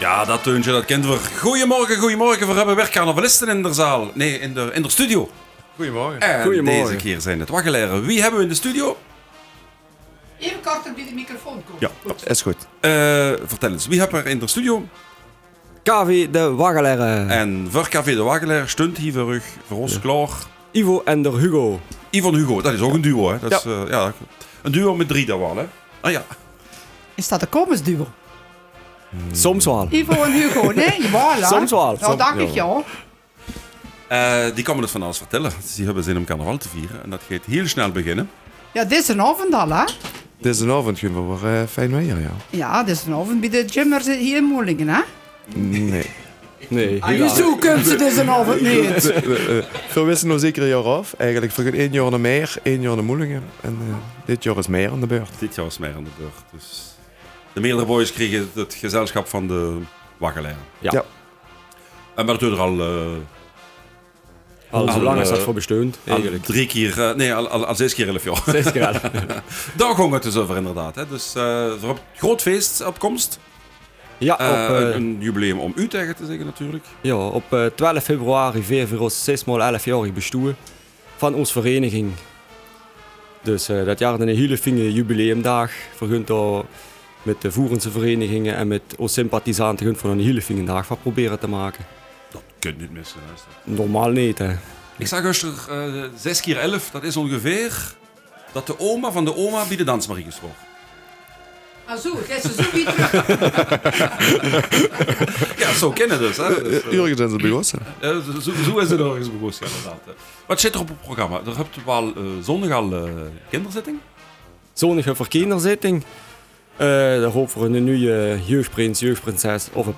Ja, dat teuntje, dat kent we. Goedemorgen, goedemorgen. We hebben weer carnavalisten in de zaal. Nee, in de, in de studio. Goedemorgen. En Goedemorgen. deze keer zijn het waggeleren. Wie hebben we in de studio? Even korter bij de microfoon komen. Ja, Is goed. Eh, vertel eens, wie hebben we er in de studio? KV de Waggeleren. En voor Café de Waggeler stond hier voor u, voor ons klaar. Ivo en der Hugo. Yvonne Hugo, dat is ook een duo, hè? Dat is, eh, ja, een duo met drie dan wel, hè? Ah ja. Is dat een komensduo? Soms wel. Ivo en Hugo, nee? Voilà. Soms wel. Nou, dacht ja. ik ja. Eh, die komen het van alles vertellen. Die hebben zin om carnaval te vieren. En dat gaat heel snel beginnen. Ja, dit is een avond al, hè? Deze avond gaan we weer eh, fijn weer, ja. Ja, dit is een avond bij de Jimmers hier in Moelingen, hè? Nee. Nee, Ah, je kunt ze deze avond niet. We wisten nog zeker een jaar af. Eigenlijk voor één jaar naar meer, één jaar naar Moelingen. En eh, dit jaar is meer aan de beurt. Dit jaar is mij aan de beurt. Dus de meerdere boys kregen het gezelschap van de Waggeleren. Ja. Ja. En maar dat doet er al, eh, Al zo Al, lang is dat eh, voor besteund, al eigenlijk. drie keer, eh, nee, al, al, al zes keer elf jaar. Zes keer al. Daar ging het dus over inderdaad. Hè. Dus uh, voor een groot feest op komst. Ja, op, een, een jubileum om u tegen te zeggen natuurlijk. ja, op eh, 12 februari vieren we ons 6 x 11-jarig bestuur van onze vereniging. Dus eh, dat jaar een hele fijne jubileumdag. Vergunt daar met de voerendse verenigingen en met onze sympathisanten gunt voor een hele fijne dag van proberen te maken. Dat kunt niet missen. hè, is dat. Normaal niet, hè. Ik zag gisteren eh 6 keer 11, dat is ongeveer dat de oma van de oma bij de dansmarie wordt. Ah, zo, gaat ze zo weer terug. Ja, zo kennen dus. Hè. Dus, Jurgen zijn ze begonnen. eh, zo, zo- is het nog eens begonnen, ja, inderdaad. Wat zit er op het programma? Er hebt wel zondag al eh, kinderzitting. Zonnige verkinderzitting. Eh daar hopen we een nieuwe jeugdprins, jeugdprinses of een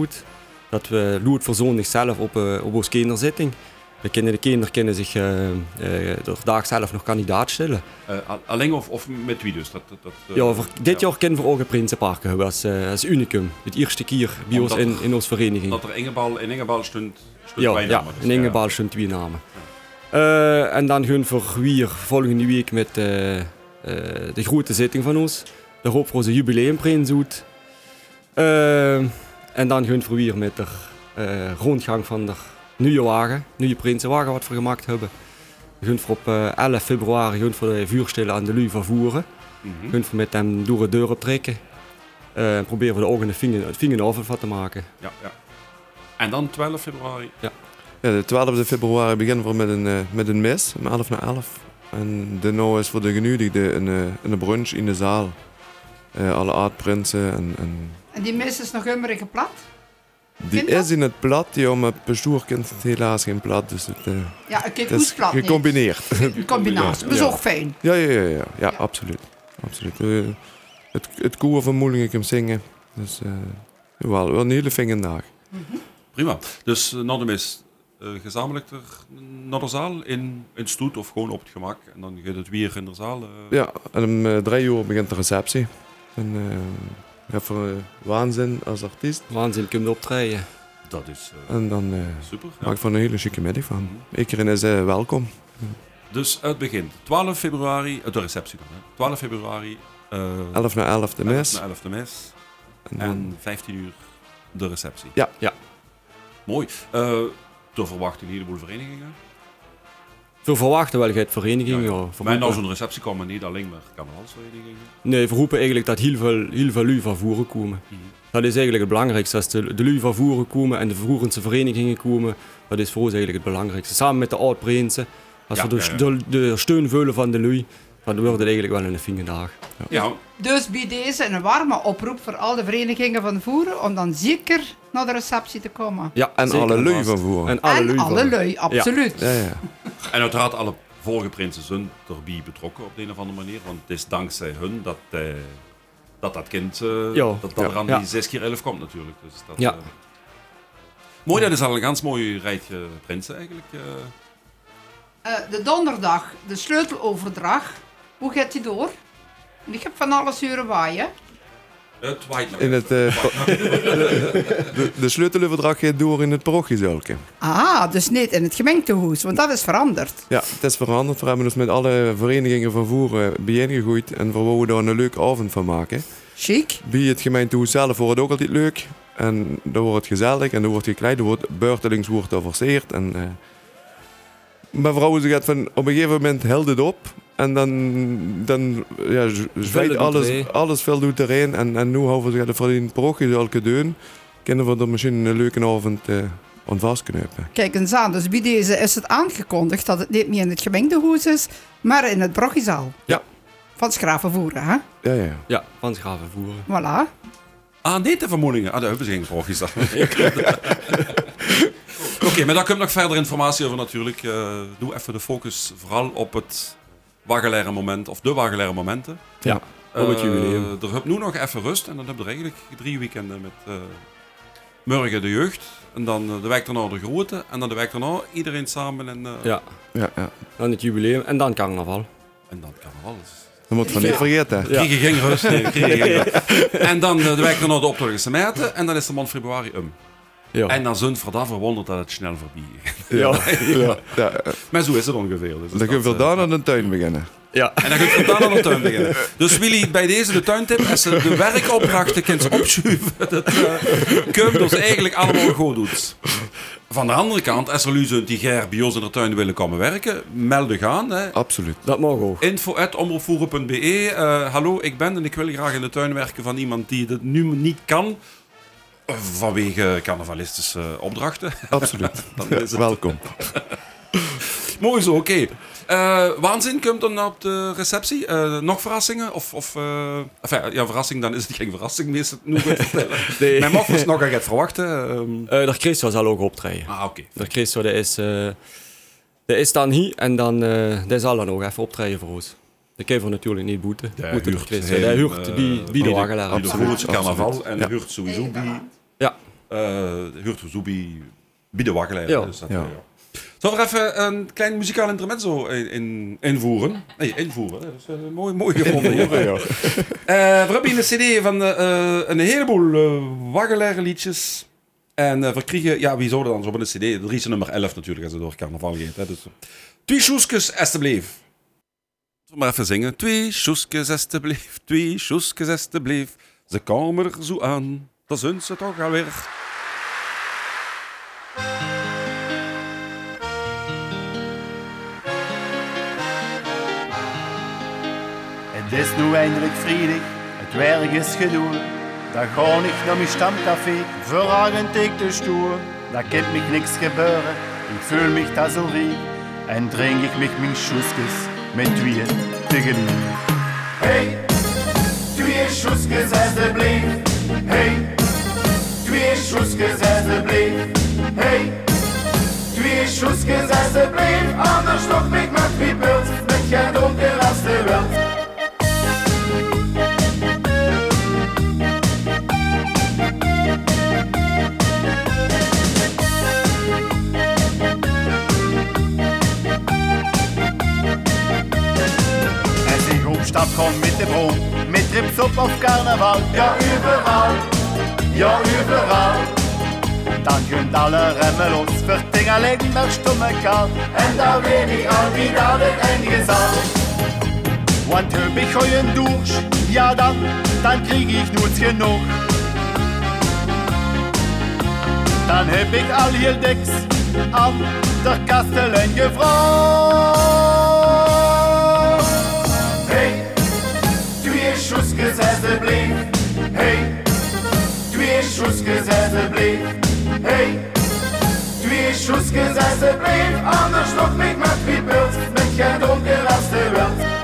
uit. Dat we Loert voor zondag zelf op, eh, op onze kinderzitting. De kinderen, de kinderen kunnen zich eh, eh, dag zelf nog kandidaat stellen. Eh, al- alleen of, of met wie dus? Dat, dat, dat, eh, Ja, voor dit ja. jaar kunnen we ook een prinsenpark hebben eh, als unicum. Het eerste keer bij ons in, in onze vereniging. Dat er Ingebal, in Ingebal stond, stond Ja, ja, namen, dus, in Ingebal zijn twee namen. Eh, en dan gaan we weer volgende week met eh, eh, de grote zitting van ons. Daar hopen we onze jubileumprins uit. Eh, en dan gaan we weer met de eh, rondgang van de nieuwe wagen, nieuwe prinsenwagen wat we gemaakt hebben. We gaan we op eh, 11 februari gaan we de vuurstellen aan de Lui vervoeren. Gaan we met hem door de deur optrekken. Eh, en proberen we er ook een vinger, van te maken. Ja, ja. En dan 12 februari. Ja, de 12 februari beginnen we met een, eh, met een mis, om 11 naar 11. En daarna is voor de genudigden een, eh, een brunch in de zaal. Eh, alle aardprinsen en, en En die mis is nog immer geplat. Die Kind dat? is in het plat, ja, maar het bestuur kent het helaas geen plat. Dus het, eh, Ja, een kind het is plat gecombineerd. Een combinatie, Ja. ook fijn. ja, ja, ja, ja, ja, Ja. absoluut. absoluut. Eh, het, het koer van Moelingen kan zingen. Dus eh, wel, wel een hele fijne dag. Prima. Dus uh, naar de mis eh, gezamenlijk ter, naar de zaal in, in stoet of gewoon op het gemak. En dan gaat het weer in de zaal. Ja, en om drie uur begint de receptie. En eh even eh, waanzin als artiest. Waanzin kunnen optreden. Dat is eh, En dan eh super. ja. maak ik van een hele chique middag van. Iedereen is eh, welkom. Dus het begint. 12 februari, de receptie dan. Hè. 12 februari. eh 11 naar 11 de 11 mis. naar 11 de mis. En dan- En 15 uur de receptie. Ja. Ja. Mooi. Eh te verwachten een heleboel verenigingen. We verwachten wel het vereniging. Ja, Ja, Maar naar roepen- zo'n receptie komen niet alleen maar carnavalsverenigingen. Nee, we roepen eigenlijk dat heel veel, heel veel lui van voeren komen. Mhm. Dat is eigenlijk het belangrijkste. Als de, de lui van voeren komen en de voerendse verenigingen komen, dat is voor ons eigenlijk het belangrijkste. Samen met de oud-prinsen. Als Ja, we. De, de steun vullen van de lui, dan wordt het eigenlijk wel een fijne dag. Ja, Dus bij deze een warme oproep voor al de verenigingen van voeren om dan zeker naar de receptie te komen. Ja, En zeker alle lui van voren. En alle en lui alle lui, absoluut. Ja, ja. En uiteraard alle vorige prinsen zijn erbij betrokken op de een of andere manier. Want het is dankzij hun dat eh, dat, dat kind eh, Ja. dat, dat er Ja. die 6 keer 11 komt natuurlijk. Dus dat, Ja. eh, mooi, dat is al een ganz mooi rijtje prinsen eigenlijk. eh. Eh, de donderdag, de sleuteloverdracht. Hoe gaat die door? Ik heb van alles huren waaien. het waait nog In het, eh, de, de sleuteloverdracht gaat door in het parochiezulke. Ah, dus niet in het gemeentehuis, want dat is veranderd. Ja, het is veranderd. We hebben dus met alle verenigingen van voeren bijeengegooid. En we wouden daar een leuke avond van maken. Chic. Bij het gemeentehuis zelf wordt het ook altijd leuk. En dan wordt het gezellig en dan wordt gekleid. Er wordt beurtelings wordt er verseerd. En, eh, mijn vrouw zegt van op een gegeven moment held het op. En dan, dan ja, z- zwijt doet alles, alles veel doet erin. En, en nu houden ze voor die parochie elke deun. Kunnen we er misschien een leuke avond eh aan vastknopen. Kijk eens aan, dus bij deze is het aangekondigd dat het niet meer in het gemengdehuis is, maar in het Broggezaal. Ja. Van Schravenvoeren, hè? Ja, ja. Ja, van Schaven voeren. Voilà. Ah, nee, te vermoedingen. Ah, daar hebben ze geen gesproken. Oké, maar daar komt nog verder informatie over natuurlijk. Eh, doe even de focus vooral op het waggelaire moment, of de waggelaire momenten. Ja, op het Eh, jubileum. Er heb nu nog even rust en dan heb je er eigenlijk drie weekenden met eh morgen de jeugd. En dan eh, de week daarna de grote. En dan de week daarna iedereen samen. En, eh, Ja, ja, ja. dan het jubileum en dan carnaval. en dan kan alles. Dat moet van niet vergeten. Ja. Krieg je geen rust. Nee, krieg je geen rust. En dan de week daarna de optocht meten. En dan is de maand februari um. Ja. En dan zijn voor dat verwonderd dat het snel voorbij is. ja. Ja, ja. Maar zo is het ongeveer. Dus Dan dat, kunnen we eh, aan de tuin beginnen. ja. En dan kun je dan aan de tuin beginnen. Dus Willy, bij deze de tuintip, als ze de werkopdrachten kunt opschuiven, dat uh, kun je dus eigenlijk allemaal goed doet. Van de andere kant, als er lu zijn die ger bij ons in de tuin willen komen werken, meld je aan. Hè. Absoluut. Dat mag ook. info.omroepvoeren.be Eh, Hallo, ik ben en ik wil graag in de tuin werken van iemand die het nu niet kan. Vanwege carnavalistische opdrachten. Absoluut. Dan is het Welkom. Mooi zo, oké. Eh, waanzin komt dan op de receptie. Eh, nog verrassingen? Of, of eh, enfin, ja, verrassing, dan is het geen verrassing het Nu goed vertellen. Nee. Mijn was nog aan het verwachten. ehm. Eh de Christus zal ook optreden. ah, oké. De Christus dat is, dat is dan hier en dan die zal dan ook even optreden voor ons. Dat kunnen we natuurlijk niet boeten. Ja, boeten huurt, Die huurt bij de de Absoluut, carnaval. En Ja. huurt sowieso bij, Ja. eh huurt sowieso bij, bij de wakkeleider. Ja. Dus dat, Ja. eh, ja. Zullen we er even een klein muzikaal intermezzo in, in, invoeren? Nee, invoeren. Dat is eh, mooi, mooi gevonden. Eh, we hebben hier een cd van een heleboel uh, waggelaire liedjes. En eh, we kregen, ja, wie zou dat dan zo op een cd? Er is nummer 11 natuurlijk, als het door carnaval gaat. Hè. Dus, twee sjoeskes, alstublieft. Zullen we maar even zingen. Twee sjoeskes, alstublieft. Twee sjoeskes, alstublieft. Ze komen er zo aan. Dat zijn ze toch alweer. Het is nu eindelijk vrijdag, het werk is gedaan. Dan ga ik naar mijn stamcafé, verragen ik de stoer. Da kan mich niks gebeuren, ik voel mich da zo riek. En drink ik mich mijn schoeskes met twee tegelijk. Hey, twee schoeskes alsjeblieft. Hey, twee schoeskes alsjeblieft. Hey, twee schoeskes alsjeblieft. Anders nog mich met wie pils, met geen donker als de wild. Ik op stap kom met de bron, met trips op of carnaval. Ja, überall, ja, überall. Dan kunt alle remmen los, verting alleen maar stomme kaal. En daar weet ik al wie dat het einde zal. Want heb ik goeien douche, ja dan, dan krieg ik nooit genoeg. Dan heb ik al heel diks aan de kastelein gevraagd. Alsjeblieft. Hey, twee schoeskes alsjeblieft. Hey, twee schoeskes alsjeblieft. Anders nog niet met wie pils, met geen donker als de wild.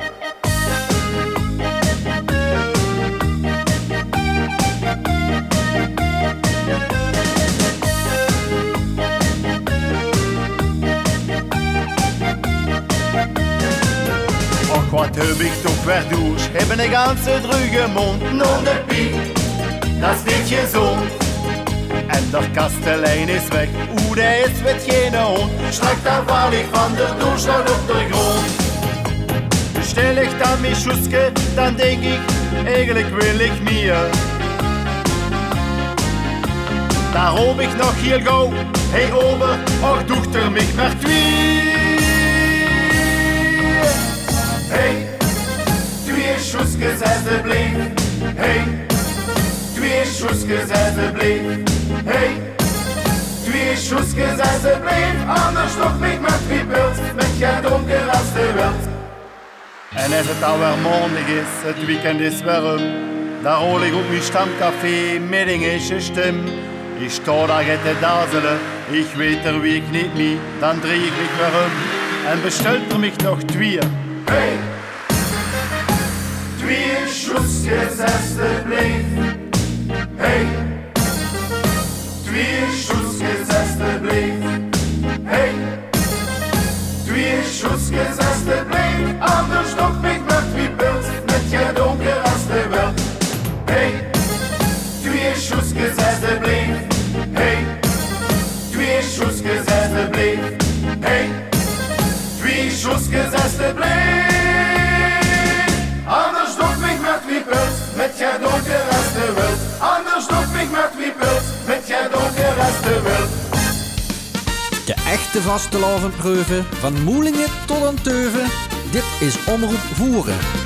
Wat heb ik toch weer douche? Hebben een ganze druge mond. Non de piek, dat is niet gezond. En de kastelein is weg, hoe de is met geen hond. Strak daar val ik van de douche dan op de grond. Stel ik dan mijn schoeske, dan denk ik, eigenlijk wil ik meer. Daar hoop ik nog heel gauw, hey ober, och dochter mich maar twee. Hey, twee schoeskes alsjeblieft. Hey, twee Schussgesetze blieb. Hey, twee Schussgesetze blieb, anders nog niet met wie beeld, met jij donker als de wild. En als het alweer maandag is, het weekend is weer om, dan rol ik op mijn stamcafé een eigen stem. Ik sta daar te dazelen, ik weet er wie ik niet meer, dan dreig ik mich weer om en bestelt er mich nog twee. Hey! Twee Schussgesetze blieb. Hey! Twee Schussgesetze blieb. Hey! Twee Schussgesetze blieb. Schussgesetze blieb. Anders nog mich met wie beeld. Met jij donker als de wild. Anders nog mich met wie beeld. Met jij donker als de wild. De echte vastelavondpreuven, van Moelingen tot aan Teuven. Dit is Omroep Voeren.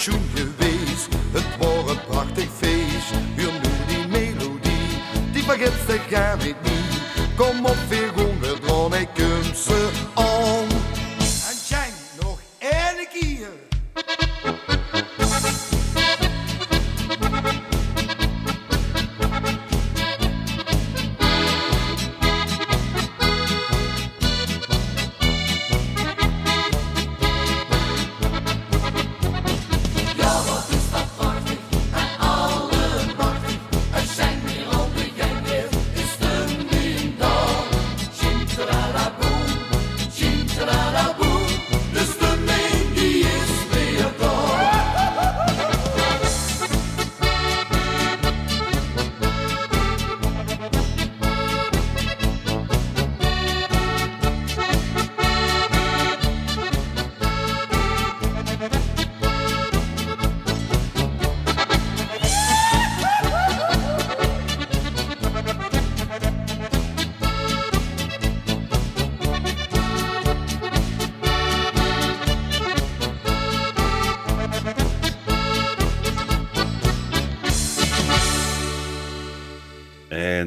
Het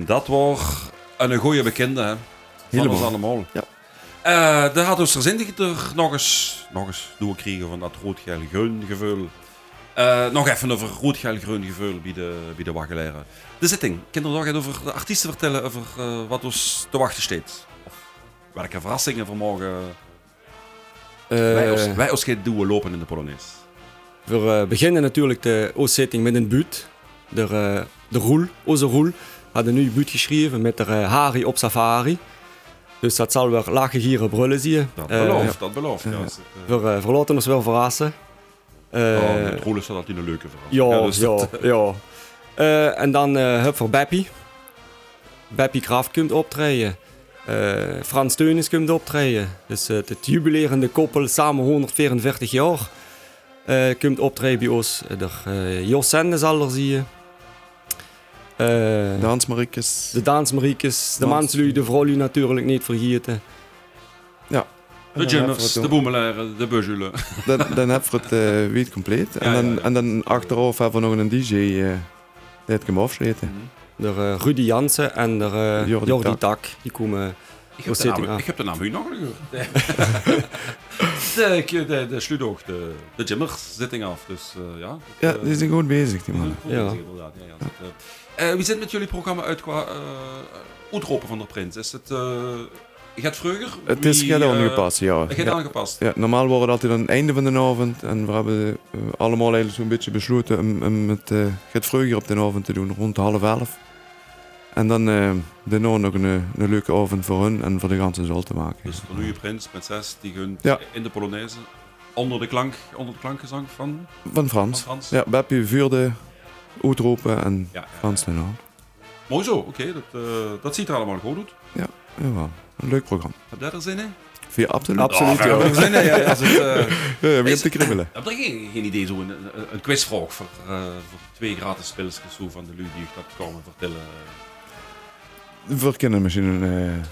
En dat was een goede bekende, hè. Van Helemaal. ons allemaal. Ja. Eh, daar had ons er er nog eens, nog eens doorkrijgen van dat rood-geel-groen. Eh, nog even over rood-geel-groen bij de, bij de waggeleren. De zitting. Kinderen nog over de artiesten vertellen over eh, wat ons te wachten staat. Of welke verrassingen vanmorgen wij, ons, wij ons gaan doen lopen in de Polonaise. We beginnen natuurlijk de oorzitting met een buurt. De, de Roel, onze Roel, had een nieuw buurt geschreven met de eh, Harry op safari. Dus dat zal weer lachen, gieren, brullen zien. Dat Eh, belooft, dat belooft. Ja. ja. Dus, eh, we, uh, we laten ons wel verrassen. Eh, oh, met Roel is dat altijd een leuke verhaal. ja, dus ja, dat- ja. Eh, en dan eh hup voor Beppie. Beppie Kraft komt optreden. Eh, Frans Teunis komt optreden. Dus het jubilerende koppel samen 144 jaar. eh komt optreden bij ons. Er, Jos Sende zal er zien. Eh, De Hans Mariekes. de Dansmariekes, de Dans. Manslui, de Vrolui natuurlijk niet vergeten. De Jimmers, de Boemelaren, de Buzzulen. Dan, dan hebben we het eh wiet compleet. En, Ja, dan, ja, ja. en dan achteraf hebben we nog een DJ eh die het kan afsluiten. De eh, Rudy Jansen en de eh, Jordi Jordi, Tak. Tak. Die komen Ik heb, de naam, ik heb de naam u nog niet gehoord. de, de, de, de sluit ook de, de Jimmers zitting af. Dus eh, ja. Ja, dat, die zijn goed bezig, die eh, goed Ja. bezig, inderdaad. Ja, ja, dat, eh. Eh, wie zit met jullie programma uit qua uh, uitroepen van de prins? Is het... eh gaat vroeger? Het is gaat eh, aangepast, ja. Het gaat ja. aangepast. Ja, normaal wordt het altijd aan het einde van de avond. En we hebben eh, allemaal eigenlijk zo'n beetje besloten om, om het eh, het vroeger op de avond te doen, rond half elf. En dan eh daarna nog een, een leuke avond voor hun en voor de ganse zaal te maken. Dus de nieuwe prins, prinses, die gunt Ja. in de Polonaise onder de, klank, onder de klankgezang van, Van van Frans. Frans. Ja, Beppie vuurde uitroepen en Ja, ja, Frans daarna. Mooi zo, oké. dat, eh, dat ziet er allemaal goed uit. Jawel, een leuk programma. Heb jij er zin in? Via absoluut. Absoluut, ja. ja. Heb je er zin in? Ja, als het, eh, Ja, je begint Is- te kribbelen. Heb je geen, geen idee, zo een, een, quizvraag voor, eh, voor twee gratis spelers zo van de lui die dat komen vertellen? Voor kinderen misschien eh,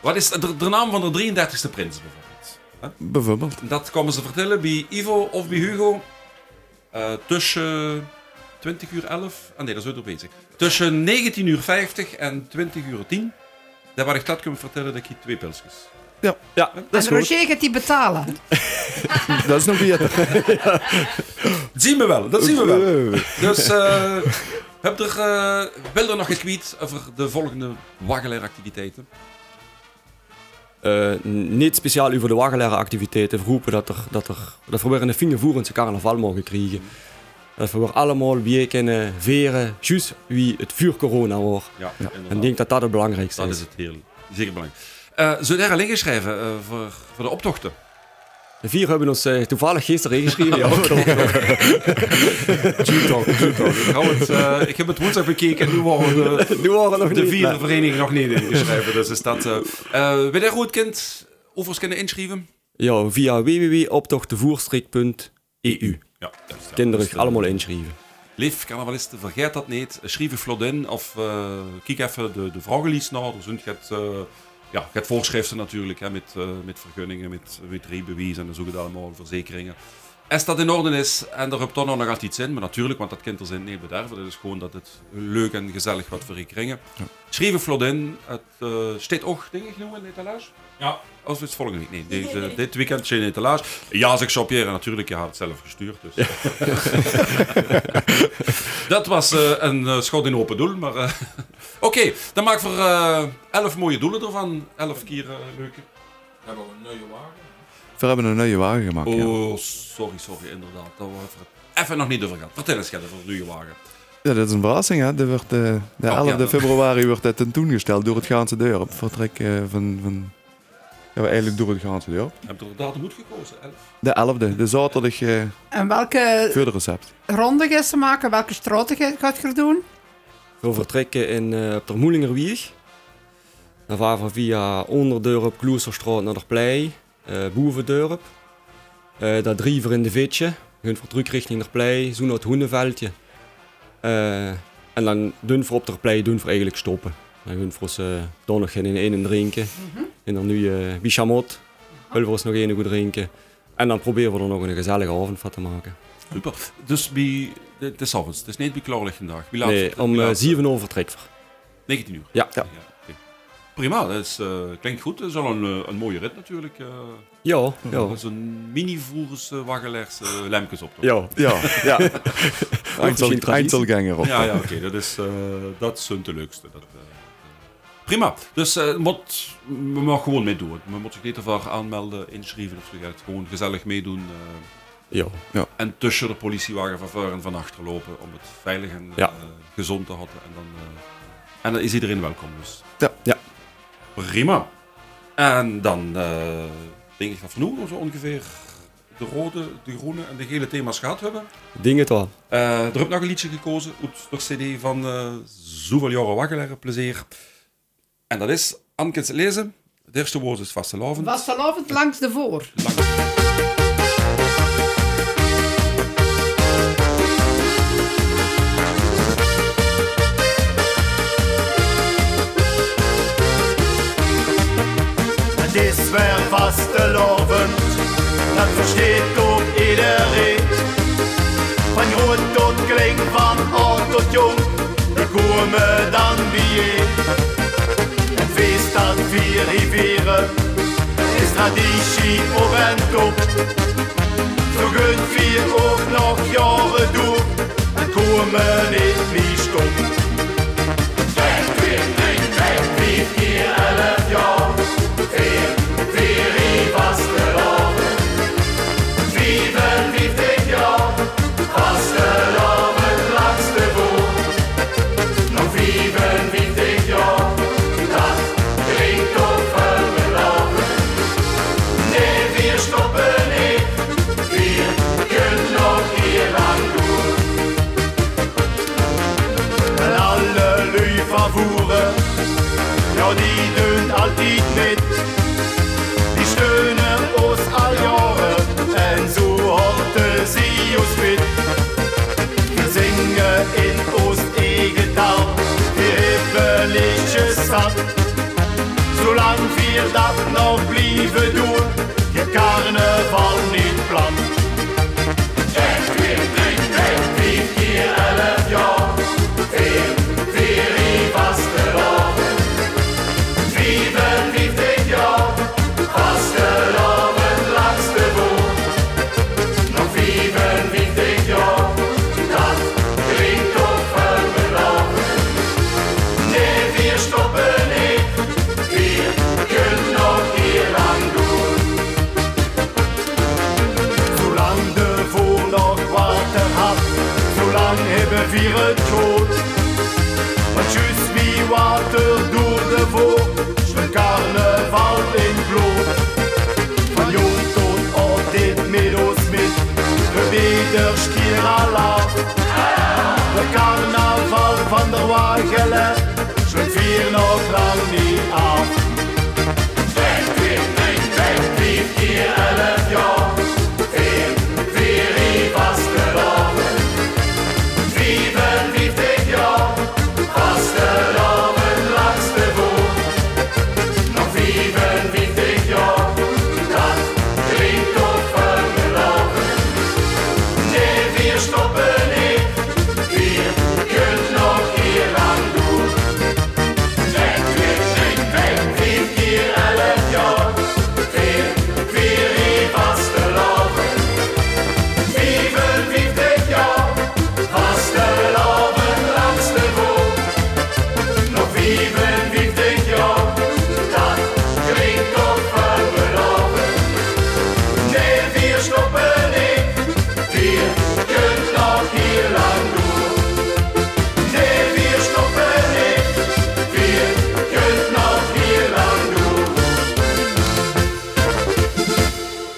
Wat is de, de naam van de 33ste prins bijvoorbeeld? bijvoorbeeld. Dat komen ze vertellen bij Ivo of bij Hugo eh, tussen 20 uur 11, ah nee, dat is ook bezig. Tussen 19 uur 50 en 20 uur 10. Daar waar ik dat kan vertellen, dat ik twee pilsjes. Ja, dat is en goed. Roger gaat die betalen. Dat is nog beter. Dat zien we wel, dat zien we wel. Dus eh heb er, eh, wil er nog getweet over de volgende waggeleractiviteiten? Eh, niet speciaal over de waggelaire activiteiten. We roepen dat, er, dat, er, dat we weer een vingervoerendse carnaval mogen krijgen. Dat we weer allemaal weer kunnen veren, juist wie het vuur corona wordt. Ja, En ik denk dat dat het belangrijkste Dat is. is het heel, zeker belangrijk. Eh Zullen we daar al ingeschreven eh, voor, voor de optochten? De vier hebben ons eh, toevallig gisteren ingeschreven. ja. G-Talk, G-Talk. Ik, hou het, eh, ik heb het woensdag bekeken en nu waren de, Nu waren nog de niet. vierde Nee. vereniging nog niet ingeschreven. Dus is dat... eh eh wil jij goed kind overigens kunnen inschrijven? Ja, via www.optochtenvoerstrik.eu. Ja, juist. Kinderen Dus, allemaal inschrijven. Lief carnavalisten, vergeet dat niet. Schrijf je vlot in of eh, kijk even de, de vragenlijst naar. Er zijn het, eh ja, het voorschriften natuurlijk, hè, met, eh, met vergunningen, met, met rijbewijs en dat allemaal, verzekeringen. Als dat in orde is en er hebt dan nog altijd iets in, maar natuurlijk, want dat kind er zijn niet bederven, dat is gewoon dat het leuk en gezellig wat voor je kringen. Schrijf je vlot in. Het uh, staat ook dingen genoemd in de etalage? Ja. Als we het volgende week, nee, deze, dit weekend zijn in de etalage. Ja, zeg Jean-Pierre, natuurlijk, je had het zelf gestuurd. Dus. Dat was eh, een uh, schot in open doel, maar... uh, Oké, okay, dan maak ik voor uh, elf mooie doelen ervan. Elf keer uh, leuke. Hebben we een nieuwe wagen? We hebben een nieuwe wagen gemaakt, Oh, ja. sorry, sorry, inderdaad. Daar hebben we even nog niet over gehad. Vertel eens, Gert, over de nieuwe wagen. Ja, dat is een verrassing, hè. Dat wordt, uh, de Oh, 11 ja, dat- februari wordt dat tentoongesteld door het Gaanse Dorp. Vertrek uh, van... van ja, eigenlijk door het Gaanse Dorp. Heb je er datum goed gekozen, elf? De 11e, de zaterdag uh, En welke voor de recept. ronde gaat ze maken? Welke straten ga- gaat je doen? We vertrekken in, uh, op de Moelingerwieg. Dan varen we via Onderdorp, Kloesterstraat naar de Plei, Boevendorp. Uh, daar drie voor in de Vitje. We gaan voor terug richting de Plei, zo naar het Hoenenveldje. Uh, en dan doen we op de Plei doen we eigenlijk stoppen. Dan gaan we ons uh, dan nog in één drinken. Mhm. En dan nu uh, Bichamot, willen we ons nog één goed drinken. En dan proberen we er nog een gezellige avond van te maken. Super. Dus bij, het is avonds, het is niet bij klaarlichtendag. Wie laat Nee, wie om uh, laat- 7 uur vertrekken we. 19 uur. Ja. oké. Prima, dat is, eh, klinkt goed. Dat is al een, eh, een mooie rit natuurlijk. eh. Ja, ja. Dat is een mini-voers uh, waggelaars uh, lemkes op. toch? Ja, Ja, ja. Einzelganger op. Ja, ja oké. Dat is eh, dat is hun de leukste. Dat, eh, prima. Dus eh moet, we mogen gewoon meedoen. We moeten zich niet ervoor aanmelden, inschrijven of zo. gaat gewoon gezellig meedoen. eh, Ja. en tussen de politiewagen van voor en van achter lopen om het veilig en Ja. gezond te houden. En dan, eh, en dan is iedereen welkom. Dus. Ja. Ja prima. En dan uh, denk ik dat we zo ongeveer de rode, de groene en de gele thema's gehad hebben. Ding het al. Eh, er heb nog een liedje gekozen uit de CD van eh, uh, Zoveel Jaren plezier. En dat is Anke's Lezen. Het eerste woord is Vastelovend. Vastelovend langs de voor. Langs... fastelovend, dat versteht doch jeder Red. Von Rot und Kling, von Ort tot Jung, wir kommen dann wie je. Ein Fest an vier Rivieren, ist Tradition oben top. So gönnt wir auch noch Jahre durch, dann kommen wir Anthony.